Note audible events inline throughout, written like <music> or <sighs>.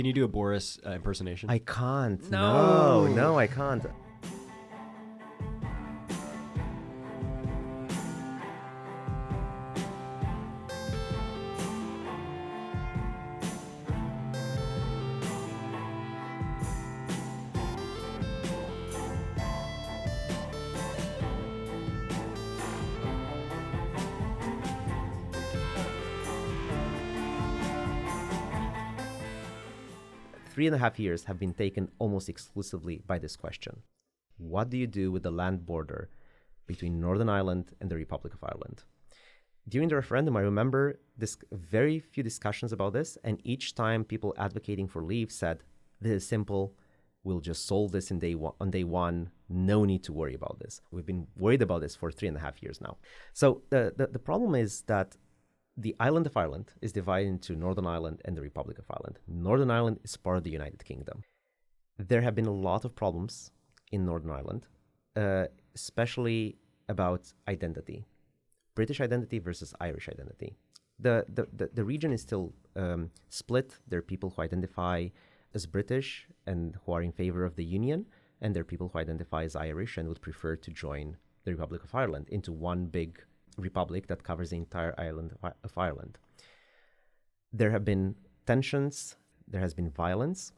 can you do a Boris uh, impersonation? I can't. No. no, no, I can't. Three and a half years have been taken almost exclusively by this question What do you do with the land border between Northern Ireland and the Republic of Ireland? During the referendum, I remember this very few discussions about this, and each time people advocating for leave said, This is simple. We'll just solve this in day one, on day one. No need to worry about this. We've been worried about this for three and a half years now. So the, the, the problem is that the island of Ireland is divided into Northern Ireland and the Republic of Ireland. Northern Ireland is part of the United Kingdom. There have been a lot of problems in Northern Ireland, uh, especially about identity British identity versus Irish identity. The, the, the, the region is still um, split. There are people who identify as British and who are in favor of the Union, and there are people who identify as Irish and would prefer to join the Republic of Ireland into one big republic that covers the entire island of Ireland. There have been tensions, there has been violence.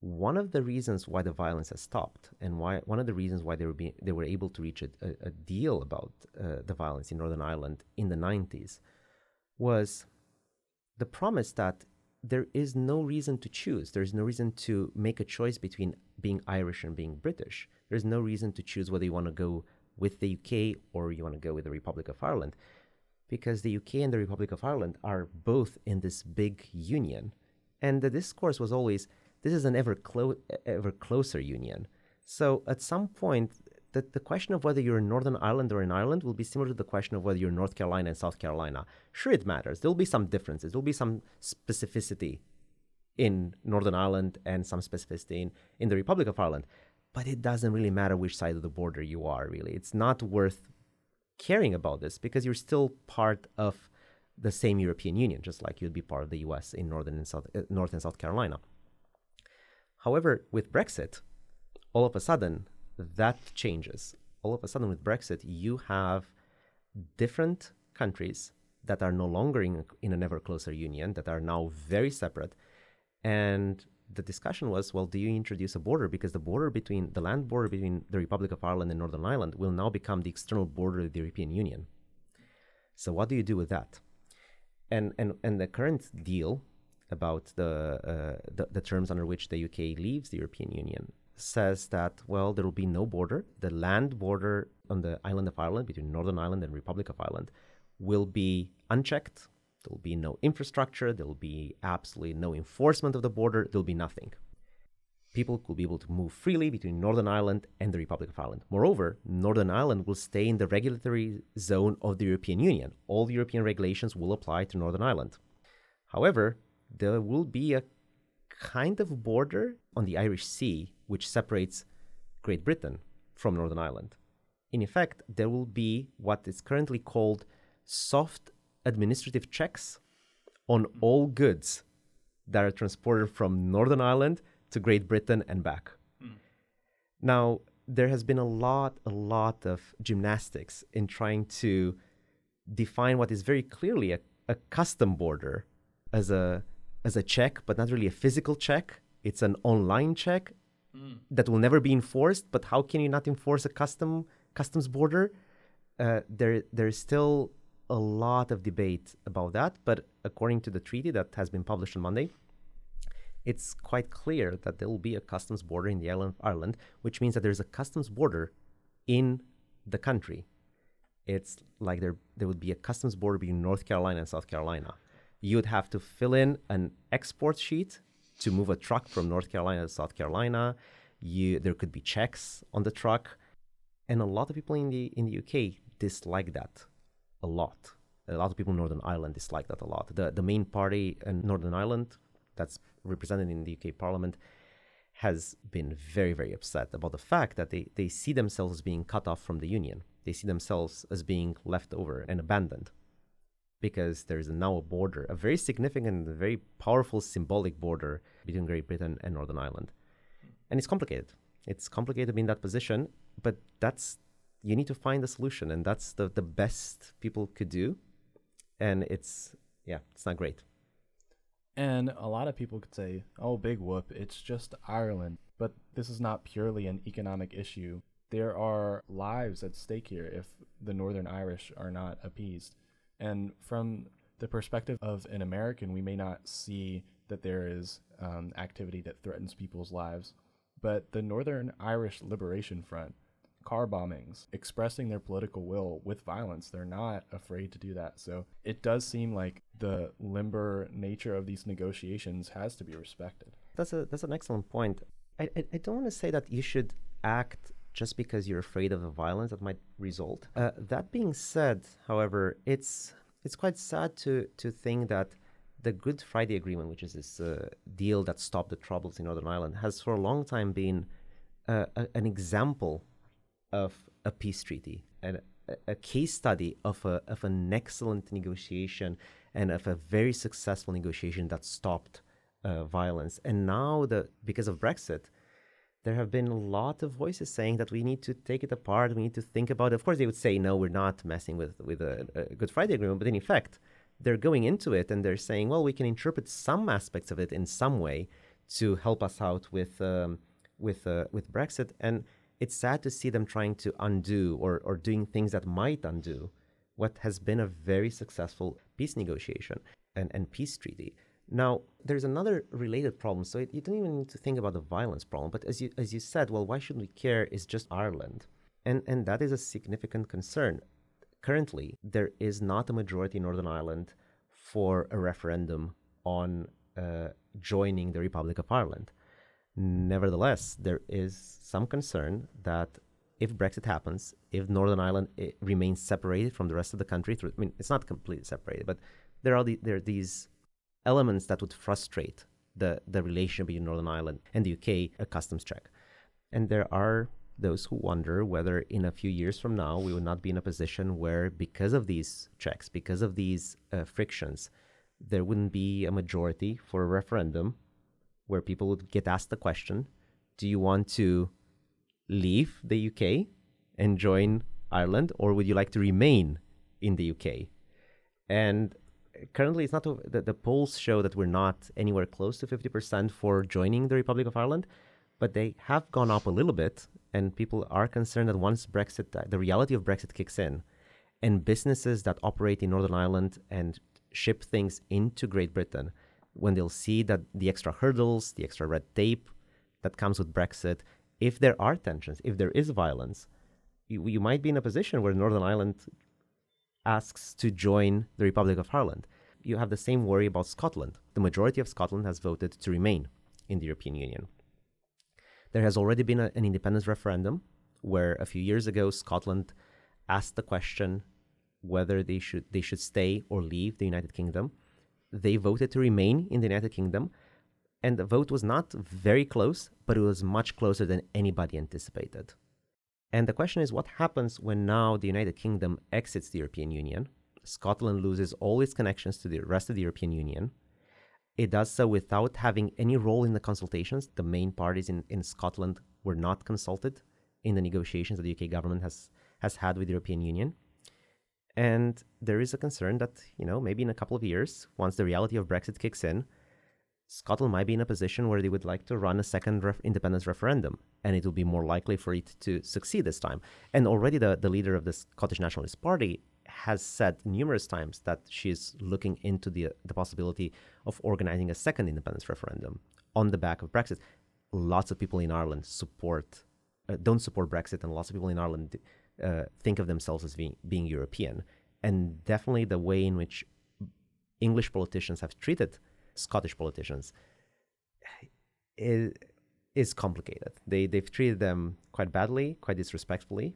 One of the reasons why the violence has stopped, and why one of the reasons why they were being, they were able to reach a, a, deal about uh, the violence in Northern Ireland in the 90s, was the promise that there is no reason to choose. There is no reason to make a choice between being Irish and being British. There's no reason to choose whether you want to go with the UK or you want to go with the Republic of Ireland. Because the UK and the Republic of Ireland are both in this big union. And the discourse was always this is an ever, clo- ever closer union. So at some point, the, the question of whether you're in Northern Ireland or in Ireland will be similar to the question of whether you're North Carolina and South Carolina. Sure, it matters. There will be some differences. There will be some specificity in Northern Ireland and some specificity in, in the Republic of Ireland but it doesn't really matter which side of the border you are, really. It's not worth caring about this because you're still part of the same European Union, just like you'd be part of the US in Northern and South, uh, North and South Carolina. However, with Brexit, all of a sudden, that changes. All of a sudden, with Brexit, you have different countries that are no longer in, in an ever closer union, that are now very separate. And the discussion was, well, do you introduce a border? Because the border between the land border between the Republic of Ireland and Northern Ireland will now become the external border of the European Union. So what do you do with that? And and and the current deal about the uh, the, the terms under which the UK leaves the European Union says that well there will be no border. The land border on the island of Ireland between Northern Ireland and Republic of Ireland will be unchecked There'll be no infrastructure, there'll be absolutely no enforcement of the border, there'll be nothing. People will be able to move freely between Northern Ireland and the Republic of Ireland. Moreover, Northern Ireland will stay in the regulatory zone of the European Union. All European regulations will apply to Northern Ireland. However, there will be a kind of border on the Irish Sea which separates Great Britain from Northern Ireland. In effect, there will be what is currently called soft administrative checks on all goods that are transported from Northern Ireland to Great Britain and back. Mm. Now, there has been a lot, a lot of gymnastics in trying to define what is very clearly a, a custom border as a as a check, but not really a physical check. It's an online check mm. that will never be enforced. But how can you not enforce a custom customs border? Uh, there, there is still a lot of debate about that, but according to the treaty that has been published on Monday, it's quite clear that there will be a customs border in the island of Ireland, which means that there's a customs border in the country. It's like there there would be a customs border between North Carolina and South Carolina. You'd have to fill in an export sheet to move a truck from North Carolina to South Carolina. You there could be checks on the truck, and a lot of people in the in the UK dislike that a lot. A lot of people in Northern Ireland dislike that a lot. The the main party in Northern Ireland, that's represented in the UK Parliament, has been very very upset about the fact that they they see themselves as being cut off from the union. They see themselves as being left over and abandoned. because there's now a border, a very significant, very powerful symbolic border between Great Britain and Northern Ireland. And it's complicated. It's complicated being in that position, but that's you need to find a solution, and that's the, the best people could do. And it's yeah, it's not great. And a lot of people could say, oh, big whoop, it's just Ireland. But this is not purely an economic issue. There are lives at stake here if the Northern Irish are not appeased. And from the perspective of an American, we may not see that there is um, activity that threatens people's lives. But the Northern Irish Liberation Front, car bombings, expressing their political will with violence, they're not afraid to do that. So it does seem like the limber nature of these negotiations has to be respected. That's a that's an excellent point. I, I, I don't want to say that you should act just because you're afraid of the violence that might result. Uh, that being said, however, it's it's quite sad to to think that the Good Friday Agreement, which is this uh, deal that stopped the troubles in Northern Ireland, has for a long time been uh, a, an example of a peace treaty and a, case study of a of an excellent negotiation and of a very successful negotiation that stopped uh, violence. And now, the because of Brexit, there have been a lot of voices saying that we need to take it apart. We need to think about it. Of course, they would say, no, we're not messing with, with a, a Good Friday Agreement. But in effect, they're going into it and they're saying, well, we can interpret some aspects of it in some way to help us out with, um, with, uh, with Brexit. And it's sad to see them trying to undo or, or doing things that might undo what has been a very successful peace negotiation and, and peace treaty. Now, there's another related problem. So it, you don't even need to think about the violence problem. But as you as you said, well, why shouldn't we care? It's just Ireland, and and that is a significant concern. Currently, there is not a majority in Northern Ireland for a referendum on uh, joining the Republic of Ireland. Nevertheless, there is some concern that if Brexit happens, if Northern Ireland eh, remains separated from the rest of the country, through, I mean, it's not completely separated, but there are the, there are these elements that would frustrate the, the relation between Northern Ireland and the UK, a customs check. And there are those who wonder whether in a few years from now we will not be in a position where, because of these checks, because of these uh, frictions, there wouldn't be a majority for a referendum where people would get asked the question do you want to leave the UK and join Ireland, or would you like to remain in the UK? And currently it's not the, polls show that we're not anywhere close to 50% for joining the Republic of Ireland, but they have gone up a little bit, and people are concerned that once Brexit, uh, the reality of Brexit kicks in, and businesses that operate in Northern Ireland and ship things into Great Britain, when they'll see that the extra hurdles, the extra red tape that comes with Brexit, if there are tensions, if there is violence, you, you might be in a position where Northern Ireland asks to join the Republic of Ireland. You have the same worry about Scotland. The majority of Scotland has voted to remain in the European Union. There has already been a, an independence referendum where a few years ago Scotland asked the question whether they should they should stay or leave the United Kingdom. They voted to remain in the United Kingdom, and the vote was not very close, but it was much closer than anybody anticipated. And the question is what happens when now the United Kingdom exits the European Union? Scotland loses all its connections to the rest of the European Union. It does so without having any role in the consultations. The main parties in, in Scotland were not consulted in the negotiations that the UK government has, has had with the European Union. And there is a concern that, you know, maybe in a couple of years, once the reality of Brexit kicks in, Scotland might be in a position where they would like to run a second ref- independence referendum, and it will be more likely for it to succeed this time. And already the, the leader of the Scottish Nationalist Party has said numerous times that she's looking into the, the possibility of organizing a second independence referendum on the back of Brexit. Lots of people in Ireland support, uh, don't support Brexit, and lots of people in Ireland uh, think of themselves as being, being European. And definitely the way in which English politicians have treated Scottish politicians is, is complicated. They they've treated them quite badly, quite disrespectfully,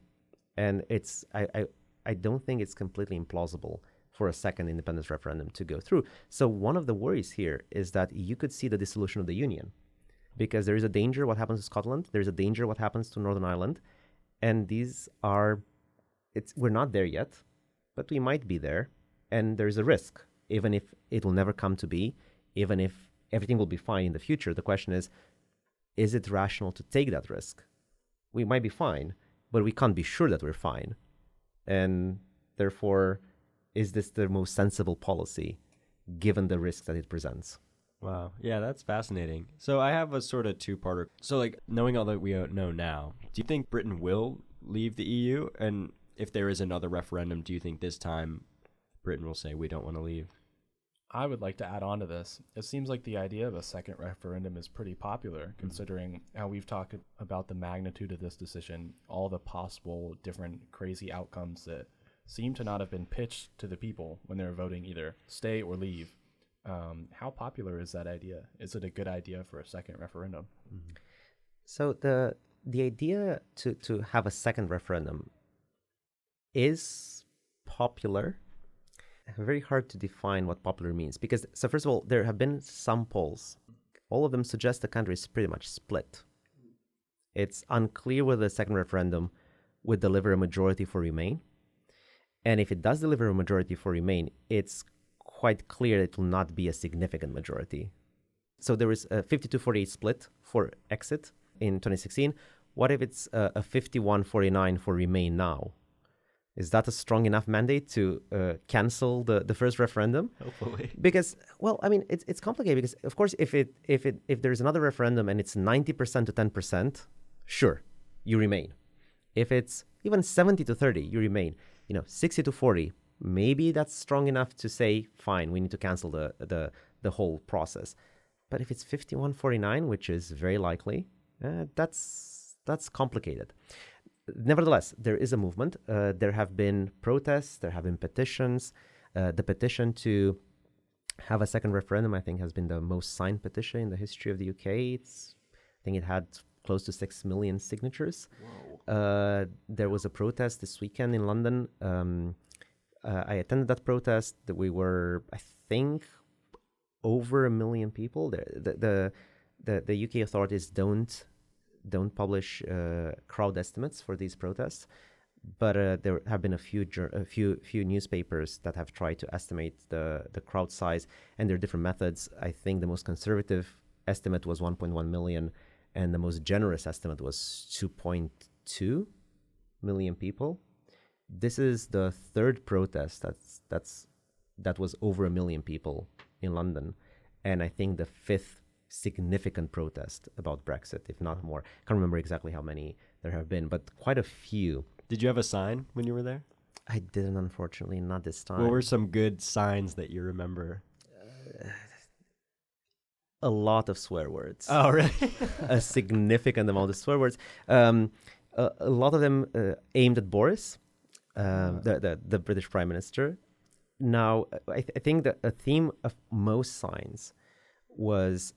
and it's I, I I don't think it's completely implausible for a second independence referendum to go through. So one of the worries here is that you could see the dissolution of the union because there is a danger what happens to Scotland, there's a danger what happens to Northern Ireland, and these are it's we're not there yet, but we might be there and there is a risk, even if it will never come to be, even if everything will be fine in the future. The question is, is it rational to take that risk? We might be fine, but we can't be sure that we're fine. And therefore, is this the most sensible policy given the risk that it presents? Wow. Yeah, that's fascinating. So I have a sort of two-parter. So like knowing all that we know now, do you think Britain will leave the EU and if there is another referendum, do you think this time Britain will say we don't want to leave? I would like to add on to this. It seems like the idea of a second referendum is pretty popular, mm-hmm. considering how we've talked about the magnitude of this decision, all the possible different crazy outcomes that seem to not have been pitched to the people when they were voting either stay or leave. Um, how popular is that idea? Is it a good idea for a second referendum? Mm-hmm. So the the idea to to have a second referendum is popular very hard to define what popular means because so first of all there have been some polls all of them suggest the country is pretty much split it's unclear whether the second referendum would deliver a majority for remain and if it does deliver a majority for remain it's quite clear it will not be a significant majority so there is a 52-48 split for exit in 2016 what if it's a, a 51-49 for remain now is that a strong enough mandate to uh, cancel the, the first referendum? Hopefully. <laughs> Because, well, I mean, it's, it's complicated because, of course, if it if it if there's another referendum and it's 90% to 10%, sure, you remain. If it's even 70 to 30, you remain. You know, 60 to 40, maybe that's strong enough to say, fine, we need to cancel the the the whole process. But if it's 51-49, which is very likely, uh, that's that's complicated nevertheless, there is a movement. Uh, there have been protests, there have been petitions. Uh, the petition to have a second referendum, I think, has been the most signed petition in the history of the UK. It's, I think it had close to six million signatures. Uh, there was a protest this weekend in London. Um, uh, I attended that protest. We were, I think, over a million people. The the the, the UK authorities don't don't publish uh, crowd estimates for these protests, but uh, there have been a few a few few newspapers that have tried to estimate the the crowd size, and there are different methods. I think the most conservative estimate was 1.1 million, and the most generous estimate was 2.2 million people. This is the third protest that's that's that was over a million people in London, and I think the fifth significant protest about Brexit, if not more. I Can't remember exactly how many there have been, but quite a few. Did you have a sign when you were there? I didn't, unfortunately, not this time. What were some good signs that you remember? Uh, a lot of swear words. Oh, really? <laughs> <laughs> a significant amount of swear words. Um, a, a, lot of them uh, aimed at Boris, um, uh. the, the, the British Prime Minister. Now, I, th- I think that a theme of most signs was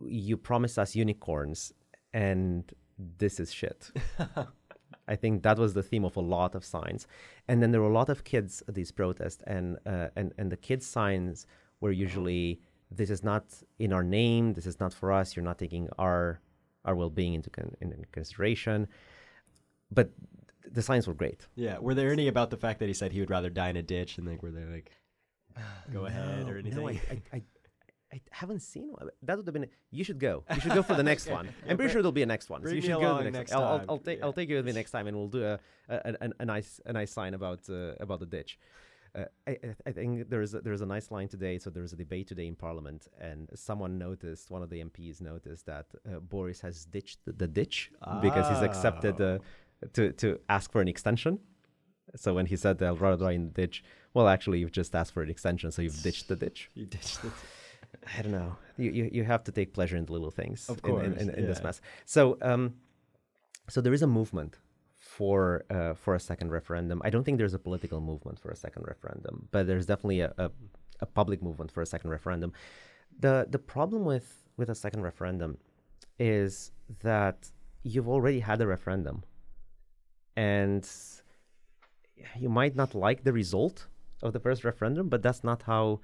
you promised us unicorns and this is shit. <laughs> I think that was the theme of a lot of signs. And then there were a lot of kids at these protests, and uh, and and the kids' signs were usually this is not in our name, this is not for us. You're not taking our our well-being into con- into consideration. But the signs were great. Yeah. Were there any about the fact that he said he would rather die in a ditch, and like were they like, <sighs> go no, ahead or anything? No, I, I, I I haven't seen one. That would have been. You should go. You should go for the <laughs> next one. I'm pretty sure there'll be a next one. So you should go the next, next I'll, I'll, I'll, take. Yeah. I'll take you with me <laughs> next time, and we'll do a a, a, a nice a nice sign about uh, about the ditch. Uh, I, I think there's a, there's a nice line today. So there's a debate today in Parliament, and someone noticed, one of the MPs noticed that uh, Boris has ditched the, the ditch oh. because he's accepted uh, to to ask for an extension. So when he said I'll rather in the ditch, well, actually, you've just asked for an extension, so you've ditched the ditch. you ditched it. <laughs> I don't know. You, you you have to take pleasure in the little things. Of course, in, in, in, yeah. this mess. So um, so there is a movement for uh, for a second referendum. I don't think there's a political movement for a second referendum, but there's definitely a, a, a public movement for a second referendum. the The problem with with a second referendum is that you've already had a referendum, and you might not like the result of the first referendum, but that's not how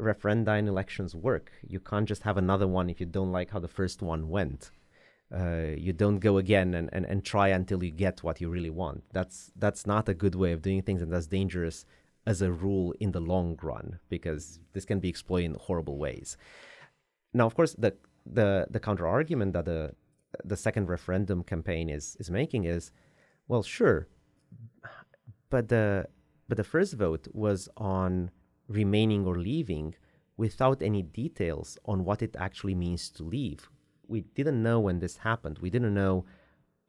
referenda in elections work. You can't just have another one if you don't like how the first one went. Uh, you don't go again and, and, and try until you get what you really want. That's that's not a good way of doing things, and that's dangerous as a rule in the long run because this can be exploited in horrible ways. Now, of course, the the the counter argument that the the second referendum campaign is is making is, well, sure, but the but the first vote was on remaining or leaving without any details on what it actually means to leave. We didn't know when this happened. We didn't know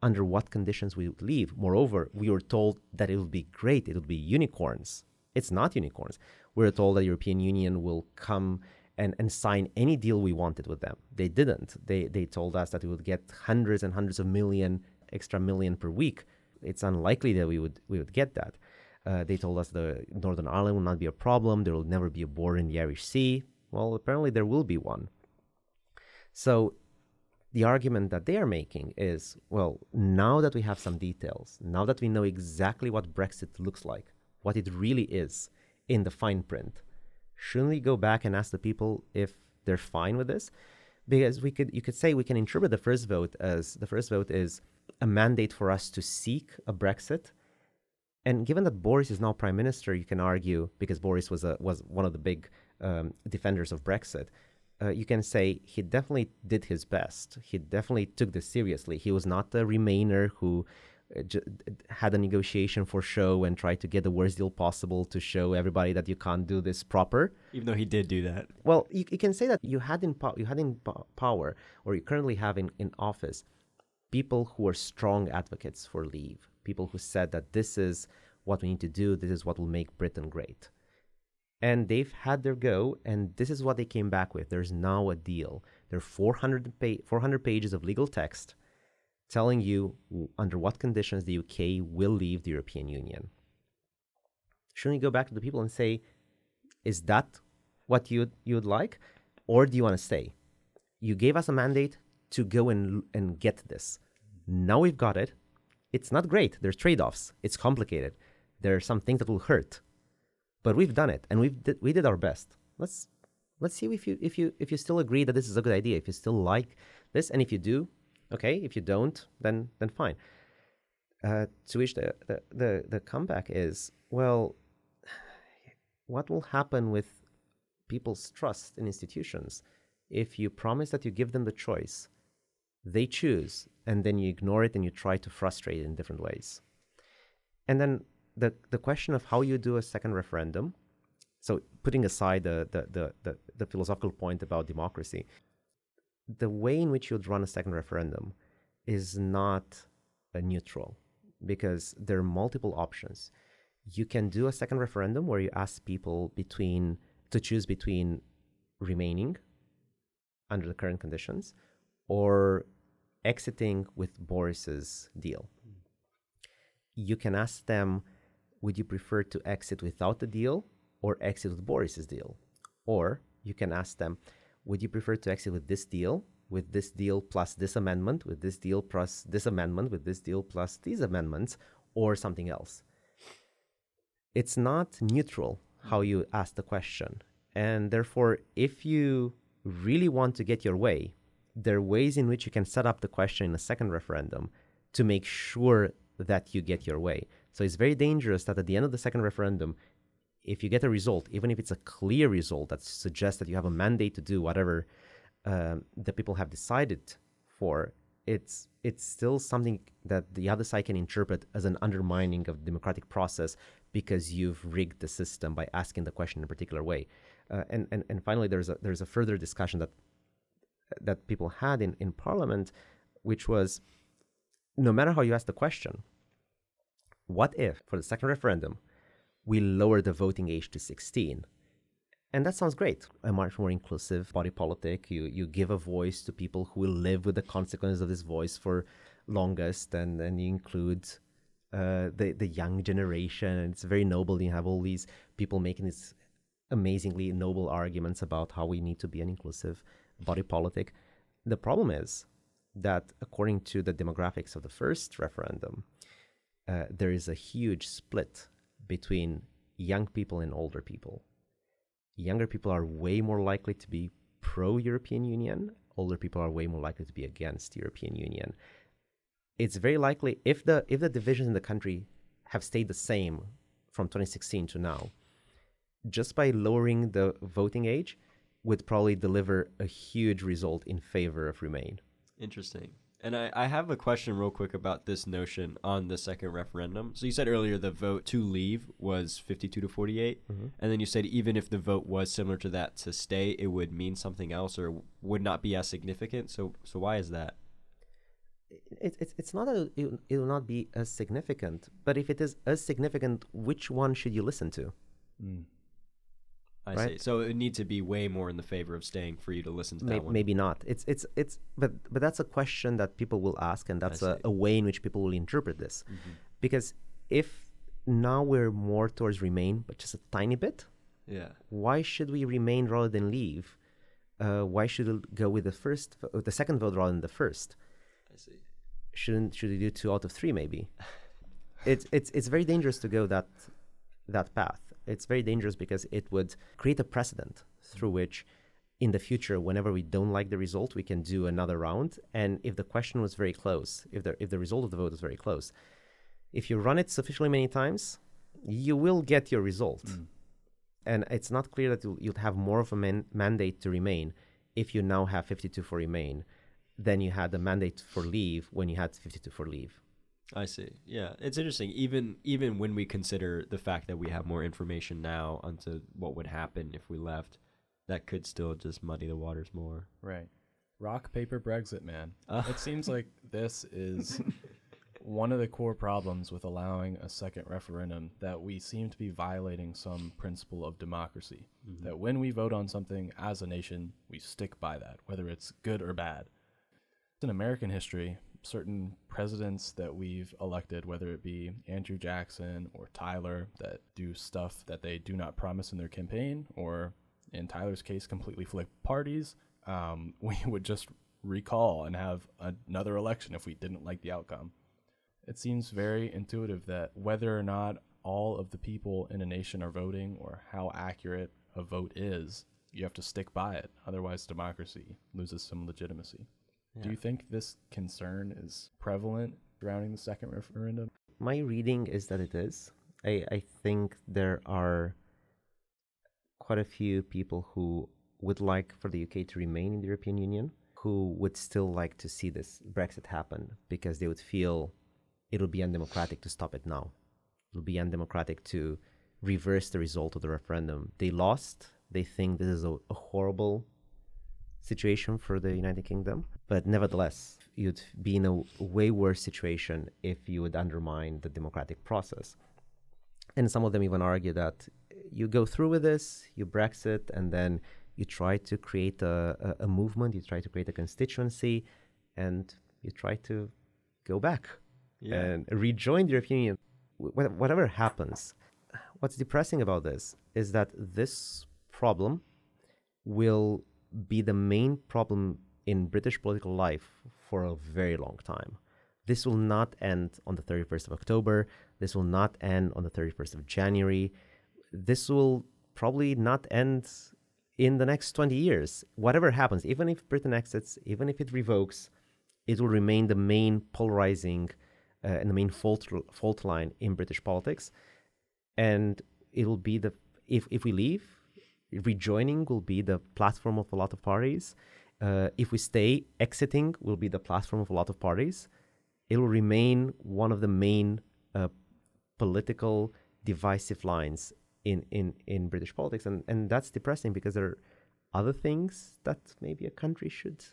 under what conditions we would leave. Moreover, we were told that it would be great, it would be unicorns. It's not unicorns. We were told that the European Union will come and, and sign any deal we wanted with them. They didn't. They, they told us that we would get hundreds and hundreds of million, extra million per week. It's unlikely that we would, we would get that. Uh, they told us the Northern Ireland will not be a problem. There will never be a border in the Irish Sea. Well, apparently there will be one. So the argument that they are making is well, now that we have some details, now that we know exactly what Brexit looks like, what it really is in the fine print, shouldn't we go back and ask the people if they're fine with this? Because we could, you could say we can interpret the first vote as the first vote is a mandate for us to seek a Brexit. And given that Boris is now prime minister, you can argue because Boris was a, was one of the big um, defenders of Brexit uh, you can say he definitely did his best. He definitely took this seriously. He was not a Remainer who uh, j- had a negotiation for show and tried to get the worst deal possible to show everybody that you can't do this proper. Even though he did do that. Well, you, you can say that you had in po- you had in po- power, or you currently have in, in office, people who are strong advocates for leave. People who said that this is what we need to do. This is what will make Britain great and they've had their go and this is what they came back with there's now a deal there are 400, pa- 400 pages of legal text telling you under what conditions the uk will leave the european union shouldn't you go back to the people and say is that what you'd, you'd like or do you want to stay you gave us a mandate to go and, and get this now we've got it it's not great there's trade-offs it's complicated there are some things that will hurt but we've done it and we've did, we did our best. Let's let's see if you if you if you still agree that this is a good idea. If you still like this, and if you do, okay. If you don't, then then fine. Uh, to which the, the the the comeback is well, what will happen with people's trust in institutions if you promise that you give them the choice, they choose, and then you ignore it and you try to frustrate it in different ways, and then the the question of how you do a second referendum. So putting aside the the the, the, the philosophical point about democracy, the way in which you'd run a second referendum is not neutral because there are multiple options. You can do a second referendum where you ask people between to choose between remaining under the current conditions or exiting with Boris's deal. You can ask them would you prefer to exit without the deal or exit with Boris's deal? Or you can ask them, would you prefer to exit with this deal, with this deal plus this amendment, with this deal plus this amendment, with this deal plus these amendments, or something else? It's not neutral how you ask the question. And therefore, if you really want to get your way, there are ways in which you can set up the question in a second referendum to make sure that you get your way. So it's very dangerous that at the end of the second referendum, if you get a result, even if it's a clear result that suggests that you have a mandate to do whatever um, the people have decided for, it's it's still something that the other side can interpret as an undermining of the democratic process because you've rigged the system by asking the question in a particular way. Uh, and, and and finally, there's a there's a further discussion that that people had in, in Parliament, which was no matter how you ask the question, what if, for the second referendum, we lower the voting age to 16? And that sounds great. A much more inclusive body politic. You you give a voice to people who will live with the consequences of this voice for longest, and then you include uh, the the young generation. And it's very noble. You have all these people making these amazingly noble arguments about how we need to be an inclusive body politic. The problem is that according to the demographics of the first referendum, uh, there is a huge split between young people and older people. Younger people are way more likely to be pro European Union, older people are way more likely to be against European Union. It's very likely if the if the divisions in the country have stayed the same from 2016 to now, just by lowering the voting age, would probably deliver a huge result in favor of Remain. Interesting. And I, I have a question real quick about this notion on the second referendum. So you said earlier the vote to leave was 52 to 48. And then you said even if the vote was similar to that to stay, it would mean something else or would not be as significant. So so why is that? It, it, it's not that it, it will not be as significant, but if it is as significant, which one should you listen to? Mm. I Right. see. So it would need to be way more in the favor of staying for you to listen to that May- one. maybe not. It's it's it's but but that's a question that people will ask, and that's a, a way in which people will interpret this. Mm-hmm. Because if now we're more towards remain, but just a tiny bit, Yeah. why should we remain rather than leave? Uh, why should it go with the first, vo- the second vote rather than the first? I see. Shouldn't should we do two out of three maybe? <laughs> it's it's it's very dangerous to go that that path. It's very dangerous because it would create a precedent through which, in the future, whenever we don't like the result, we can do another round. And if the question was very close, if the if the result of the vote is very close, if you run it sufficiently many times, you will get your result. Hmm. And it's not clear that you'll, you'll have more of a man- mandate to remain if you now have 52 for remain than you had the mandate for leave when you had 52 for leave. I see. Yeah, it's interesting. Even even when we consider the fact that we have more information now onto what would happen if we left, that could still just muddy the waters more. Right. Rock, paper, Brexit, man. <laughs> Uh. It seems like this is one of the core problems with allowing a second referendum that we seem to be violating some principle of democracy. That when we vote on something as a nation, we stick by that, whether it's good or bad. It's in American history, certain presidents that we've elected, whether it be Andrew Jackson or Tyler, that do stuff that they do not promise in their campaign, or in Tyler's case, completely flip parties, um, <laughs> we would just recall and have another election if we didn't like the outcome. It seems very intuitive that whether or not all of the people in a nation are voting or how accurate a vote is, you have to stick by it. Otherwise, democracy loses some legitimacy. Do you think this concern is prevalent surrounding the second referendum? My reading is that it is. I, I think there are quite a few people who would like for the UK to remain in the European Union, who would still like to see this Brexit happen because they would feel it'll be undemocratic to stop it now. It'll be undemocratic to reverse the result of the referendum. They lost. They think this is a, a horrible situation for the United Kingdom. But nevertheless, you'd be in a way worse situation if you would undermine the democratic process. And some of them even argue that you go through with this, you Brexit, and then you try to create a, a, a movement, you try to create a constituency, and you try to go back Yeah. and rejoin the European Union. Wh- Whatever happens, what's depressing about this is that this problem will be the main problem in British political life for a very long time. This will not end on the 31st of October. This will not end on the 31st of January. This will probably not end in the next 20 years. Whatever happens, even if Britain exits, even if it revokes, it will remain the main polarizing uh, and the main fault, fault line in British politics. And it will be the, if, if we leave, rejoining will be the platform of a lot of parties. Uh, if we stay, exiting will be the platform of a lot of parties. It will remain one of the main uh, political divisive lines in, in, in British politics. And, and that's depressing because there are other things that maybe a country should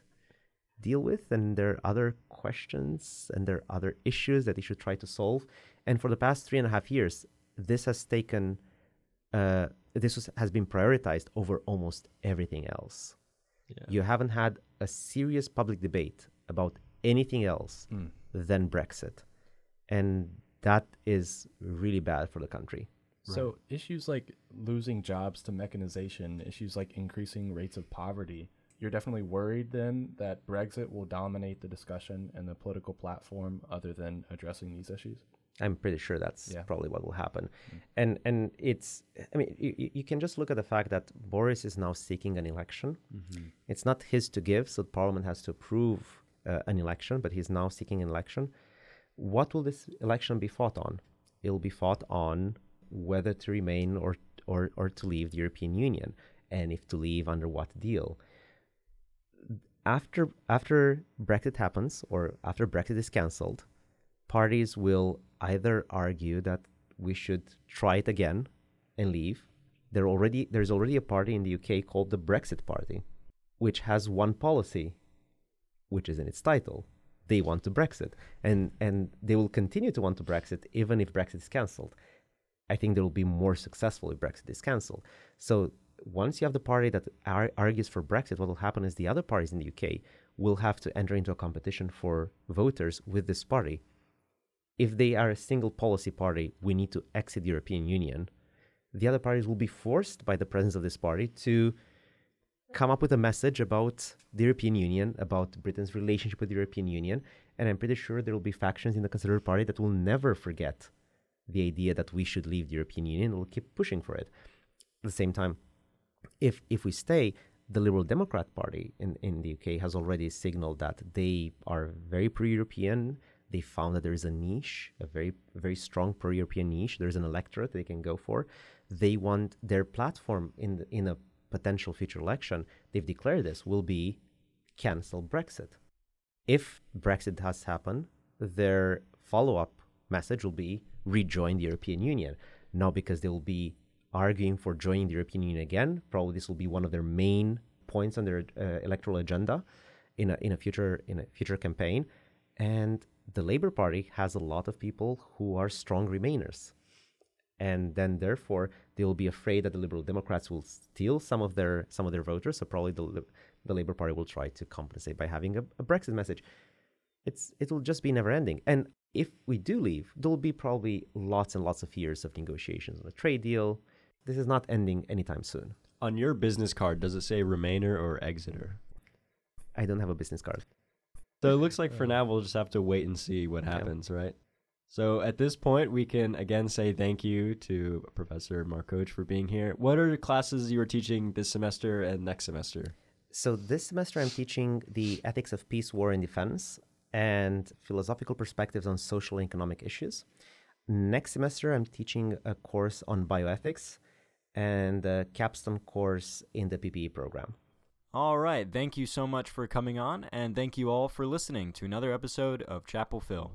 deal with, and there are other questions and there are other issues that they should try to solve. And for the past three and a half years, this has taken, uh, this was, has been prioritized over almost everything else. Yeah. You haven't had a serious public debate about anything else Mm. than Brexit. And that is really bad for the country. So issues like losing jobs to mechanization, issues like increasing rates of poverty, you're definitely worried then that Brexit will dominate the discussion and the political platform other than addressing these issues? I'm pretty sure that's Yeah. probably what will happen. And and it's I mean you, you- can just look at the fact that Boris is now seeking an election. It's not his to give, so Parliament has to approve uh, an election, but he's now seeking an election. What will this election be fought on? It will be fought on whether to remain or or, or to leave the European Union, and if to leave, under what deal. After, after Brexit happens, or after Brexit is cancelled, parties will either argue that we should try it again and leave. There already, there's already a party in the UK called the Brexit Party, which has one policy, which is in its title. They want to Brexit, and and they will continue to want to Brexit even if Brexit is cancelled. I think they will be more successful if Brexit is cancelled. So once you have the party that ar- argues for Brexit, what will happen is the other parties in the UK will have to enter into a competition for voters with this party. If they are a single policy party, we need to exit the European Union. The other parties will be forced by the presence of this party to come up with a message about the European Union, about Britain's relationship with the European Union, and I'm pretty sure there will be factions in the Conservative Party that will never forget the idea that we should leave the European Union and will keep pushing for it. At the same time, if if we stay, the Liberal Democrat Party in, in the UK has already signaled that they are very pro-European. They found that there is a niche, a very very strong pro-European niche. There's an electorate they can go for. They want their platform in the, in a potential future election. They've declared this will be cancel Brexit. If Brexit has happened, their follow-up message will be rejoin the European Union. Not because they will be arguing for joining the European Union again. Probably this will be one of their main points on their uh, electoral agenda in a in a future in a future campaign. And the Labour Party has a lot of people who are strong Remainers, and then therefore they will be afraid that the Liberal Democrats will steal some of their some of their voters. So probably the the Labour Party will try to compensate by having a, a Brexit message. It's it will just be never ending. And if we do leave, there will be probably lots and lots of years of negotiations on a trade deal. This is not ending anytime soon. On your business card, does it say Remainer or Exeter? I don't have a business card. So it looks like for now we'll just have to wait and see what happens, right? So at this point, we can again say thank you to Professor Markoch for being here. What are the classes you are teaching this semester and next semester? So this semester I'm teaching the ethics of peace, war, and defense and philosophical perspectives on social and economic issues. Next semester I'm teaching a course on bioethics and a capstone course in the PPE program. All right. Thank you so much for coming on, and thank you all for listening to another episode of Chapel Phil.